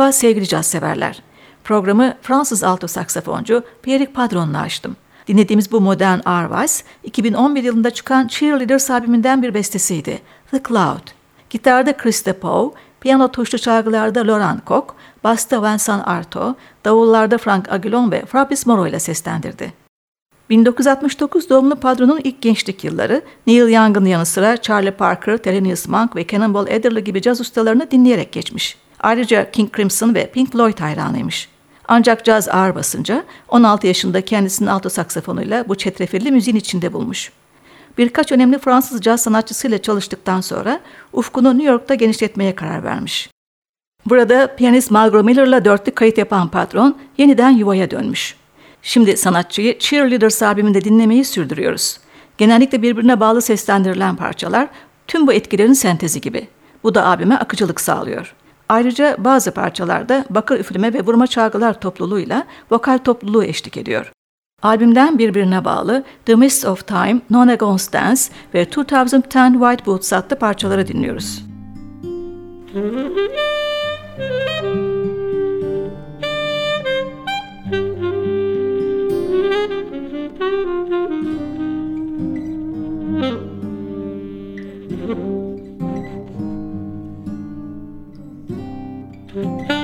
Merhaba sevgili caz severler. Programı Fransız alto saksafoncu Pierrick Padron'la açtım. Dinlediğimiz bu modern arvaz 2011 yılında çıkan Cheerleaders albümünden bir bestesiydi. The Cloud. Gitarda Chris DePoe, piyano tuşlu çalgılarda Laurent Koch, basta Vincent Arto, davullarda Frank Aguilon ve Fabrice Moro ile seslendirdi. 1969 doğumlu Padron'un ilk gençlik yılları Neil Young'ın yanı sıra Charlie Parker, Thelonious Monk ve Cannonball Adderley gibi caz ustalarını dinleyerek geçmiş. Ayrıca King Crimson ve Pink Floyd hayranıymış. Ancak caz ağır basınca 16 yaşında kendisini alto saksafonuyla bu çetrefilli müziğin içinde bulmuş. Birkaç önemli Fransız caz sanatçısıyla çalıştıktan sonra ufkunu New York'ta genişletmeye karar vermiş. Burada piyanist Margot Miller'la dörtlü kayıt yapan patron yeniden yuvaya dönmüş. Şimdi sanatçıyı Cheerleaders albümünde dinlemeyi sürdürüyoruz. Genellikle birbirine bağlı seslendirilen parçalar tüm bu etkilerin sentezi gibi. Bu da albüme akıcılık sağlıyor. Ayrıca bazı parçalarda bakır üfleme ve vurma çalgılar topluluğuyla vokal topluluğu eşlik ediyor. Albümden birbirine bağlı The Mist of Time, Nona Goes Dance ve 2010 White Boots adlı parçaları dinliyoruz. Müzik Mm-hmm.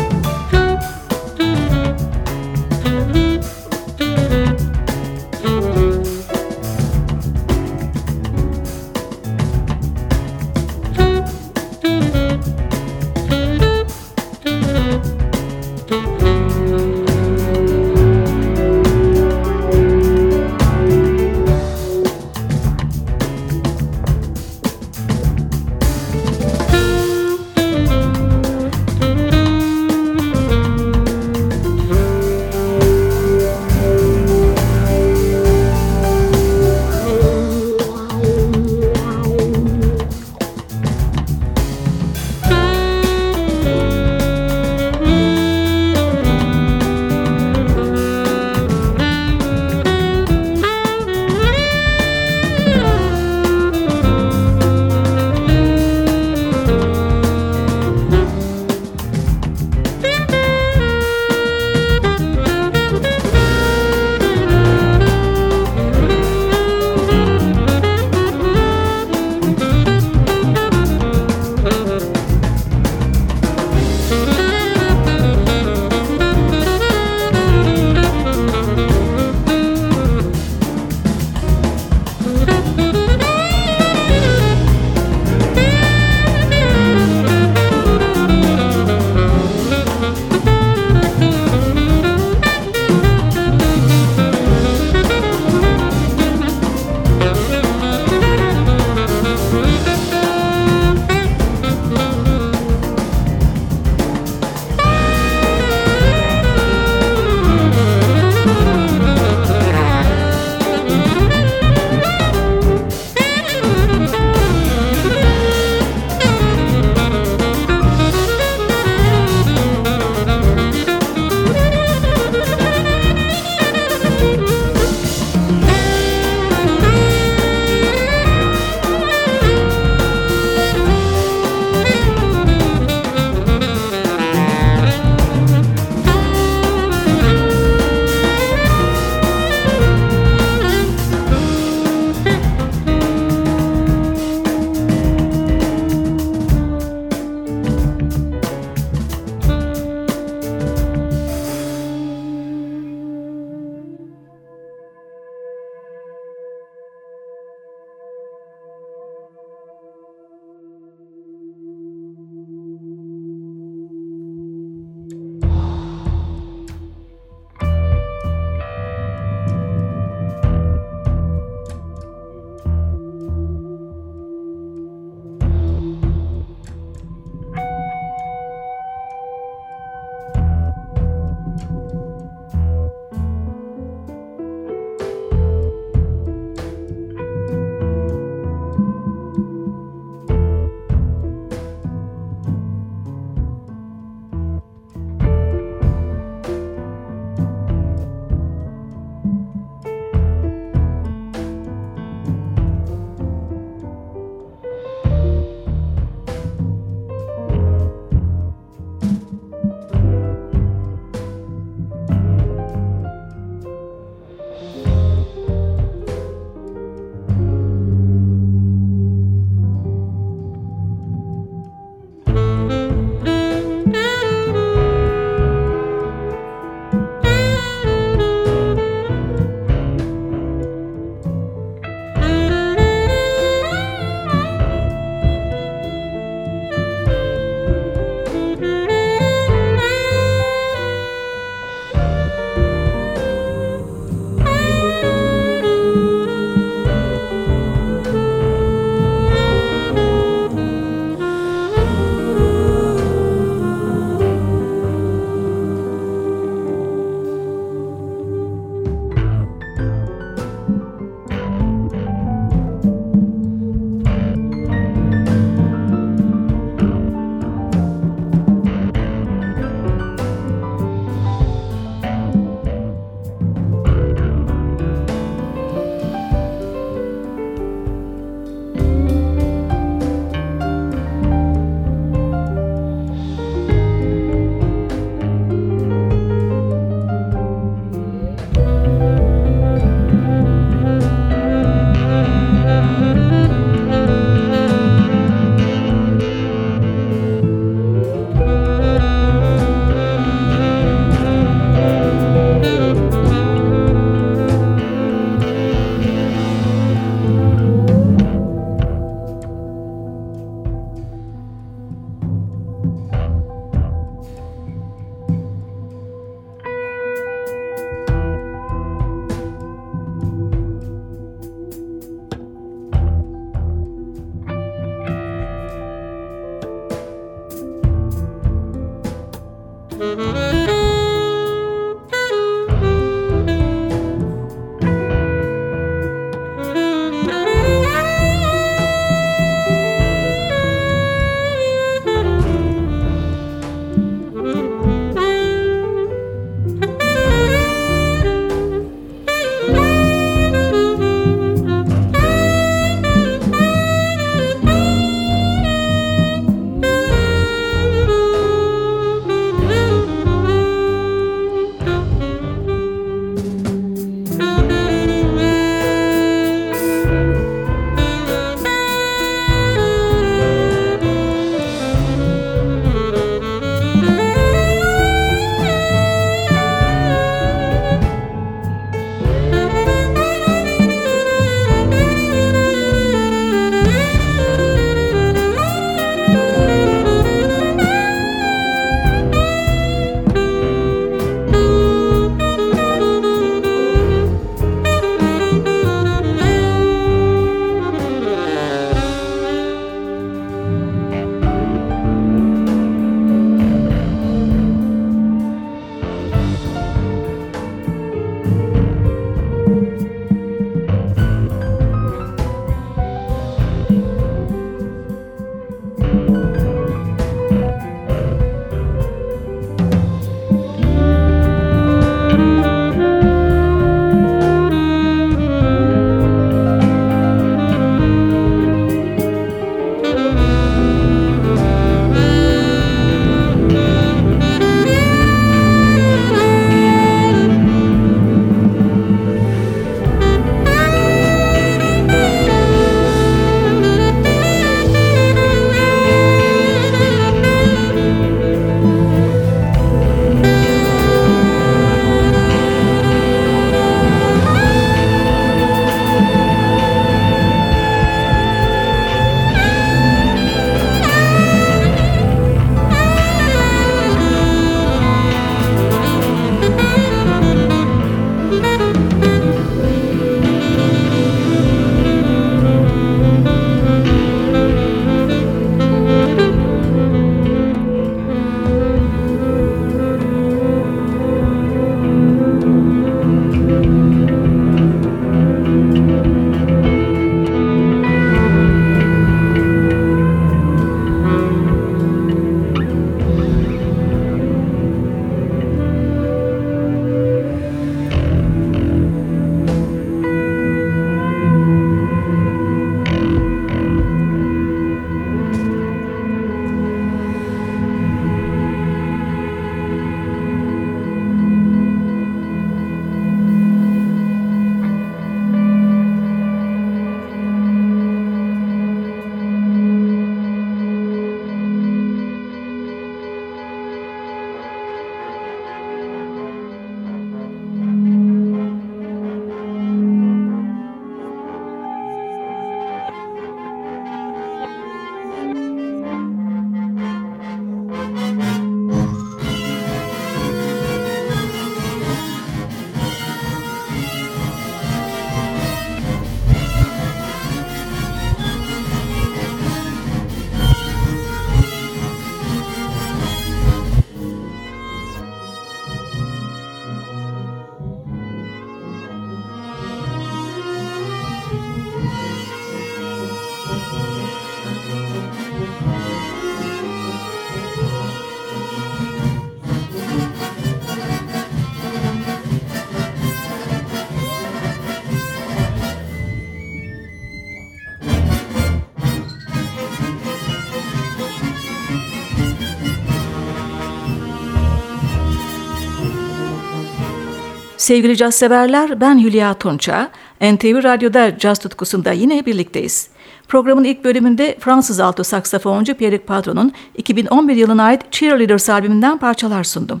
Sevgili caz severler, ben Hülya Tunça. NTV Radyo'da caz tutkusunda yine birlikteyiz. Programın ilk bölümünde Fransız alto saksafoncu Pierre Padron'un 2011 yılına ait Cheerleaders albümünden parçalar sundum.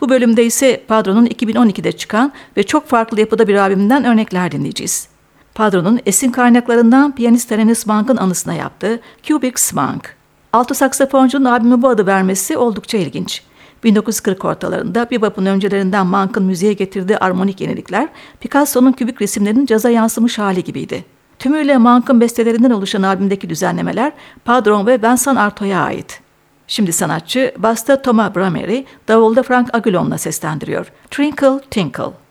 Bu bölümde ise Padron'un 2012'de çıkan ve çok farklı yapıda bir albümünden örnekler dinleyeceğiz. Padron'un esin kaynaklarından piyanist Thelonious Monk'ın anısına yaptığı Cubic Monk. Alto saksafoncunun albümü bu adı vermesi oldukça ilginç. 1940 ortalarında bebop'un öncelerinden Monk'ın müziğe getirdiği armonik yenilikler Picasso'nun kübik resimlerinin caza yansımış hali gibiydi. Tümüyle Monk'ın bestelerinden oluşan albümdeki düzenlemeler Padron ve Vincent Arto'ya ait. Şimdi sanatçı basta Thomas Bramery, davulda Frank Aguilon'la seslendiriyor. Trinkle Tinkle.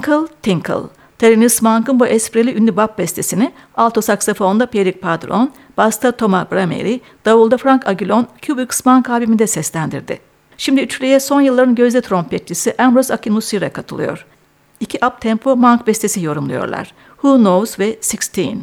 Twinkle Tinkle. Thelonious Monk'un bu esprili ünlü bap bestesini alto saksafonda Pierre Padron, basta Thomas Brameri, davulda Frank Aguilon, Cubix Monk albümünde seslendirdi. Şimdi üçlüye son yılların gözde trompetçisi Ambrose Akinmusire katılıyor. İki up tempo Monk bestesi yorumluyorlar. Who Knows ve Sixteen.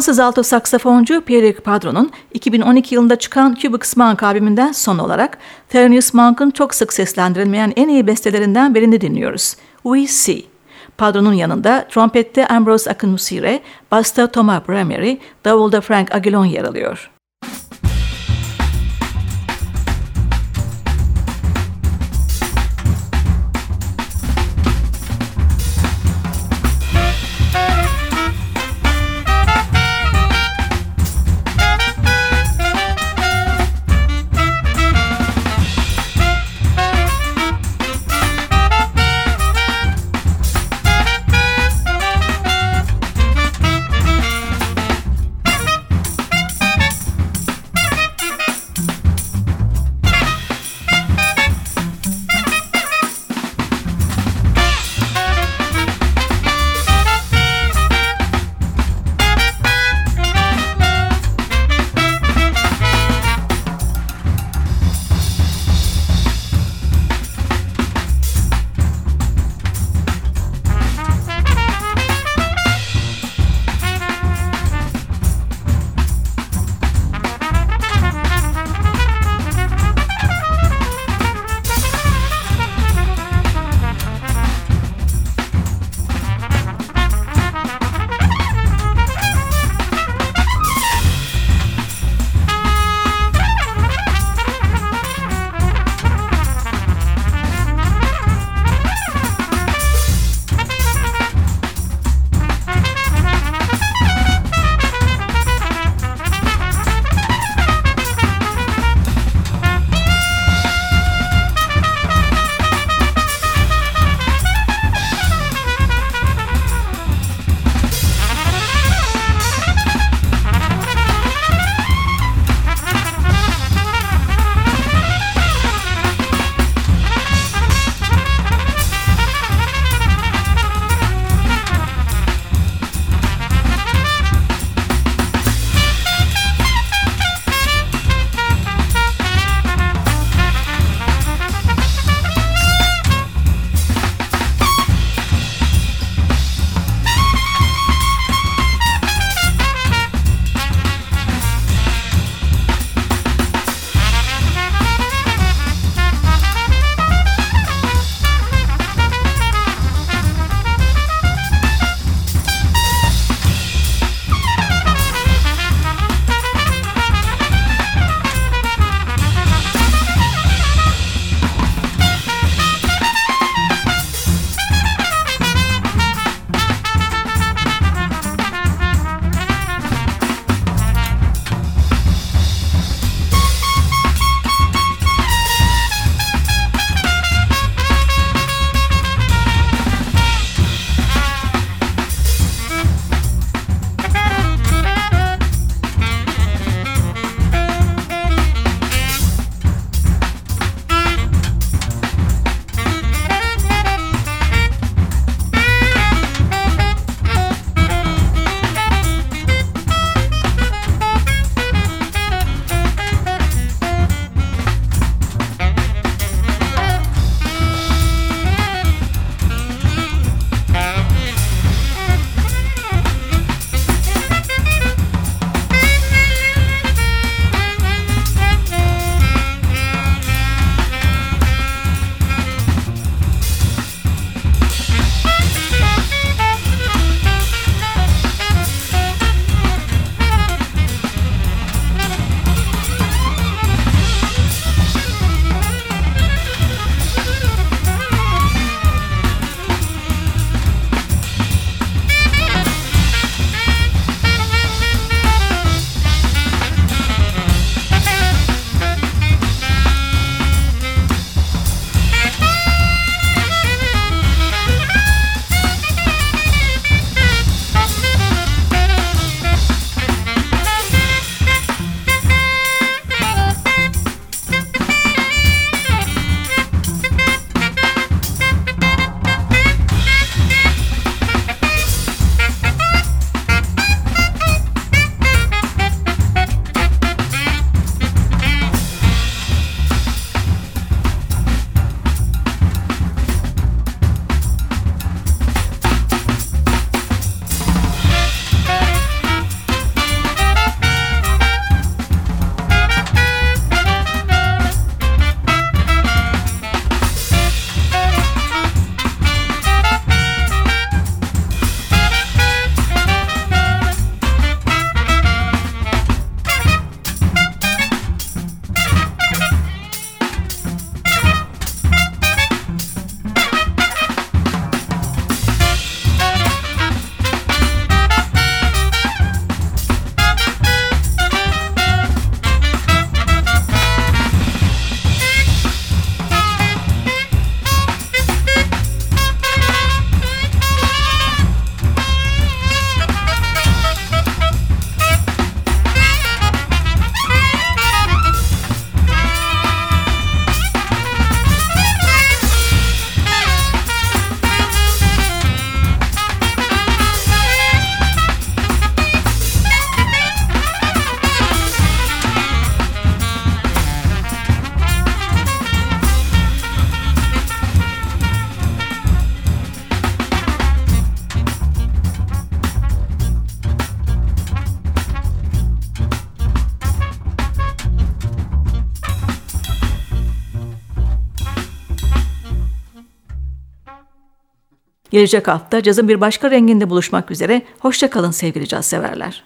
Fransız alto saksafoncu Pierre Padron'un 2012 yılında çıkan Cubics Monk albümünden son olarak Thelonious Monk'un çok sık seslendirilmeyen en iyi bestelerinden birini dinliyoruz. We See. Padron'un yanında trompette Ambrose Akinmusire, basta Thomas Bremery, davulda Frank Aguilon yer alıyor. Gelecek hafta cazın bir başka renginde buluşmak üzere. Hoşçakalın sevgili caz severler.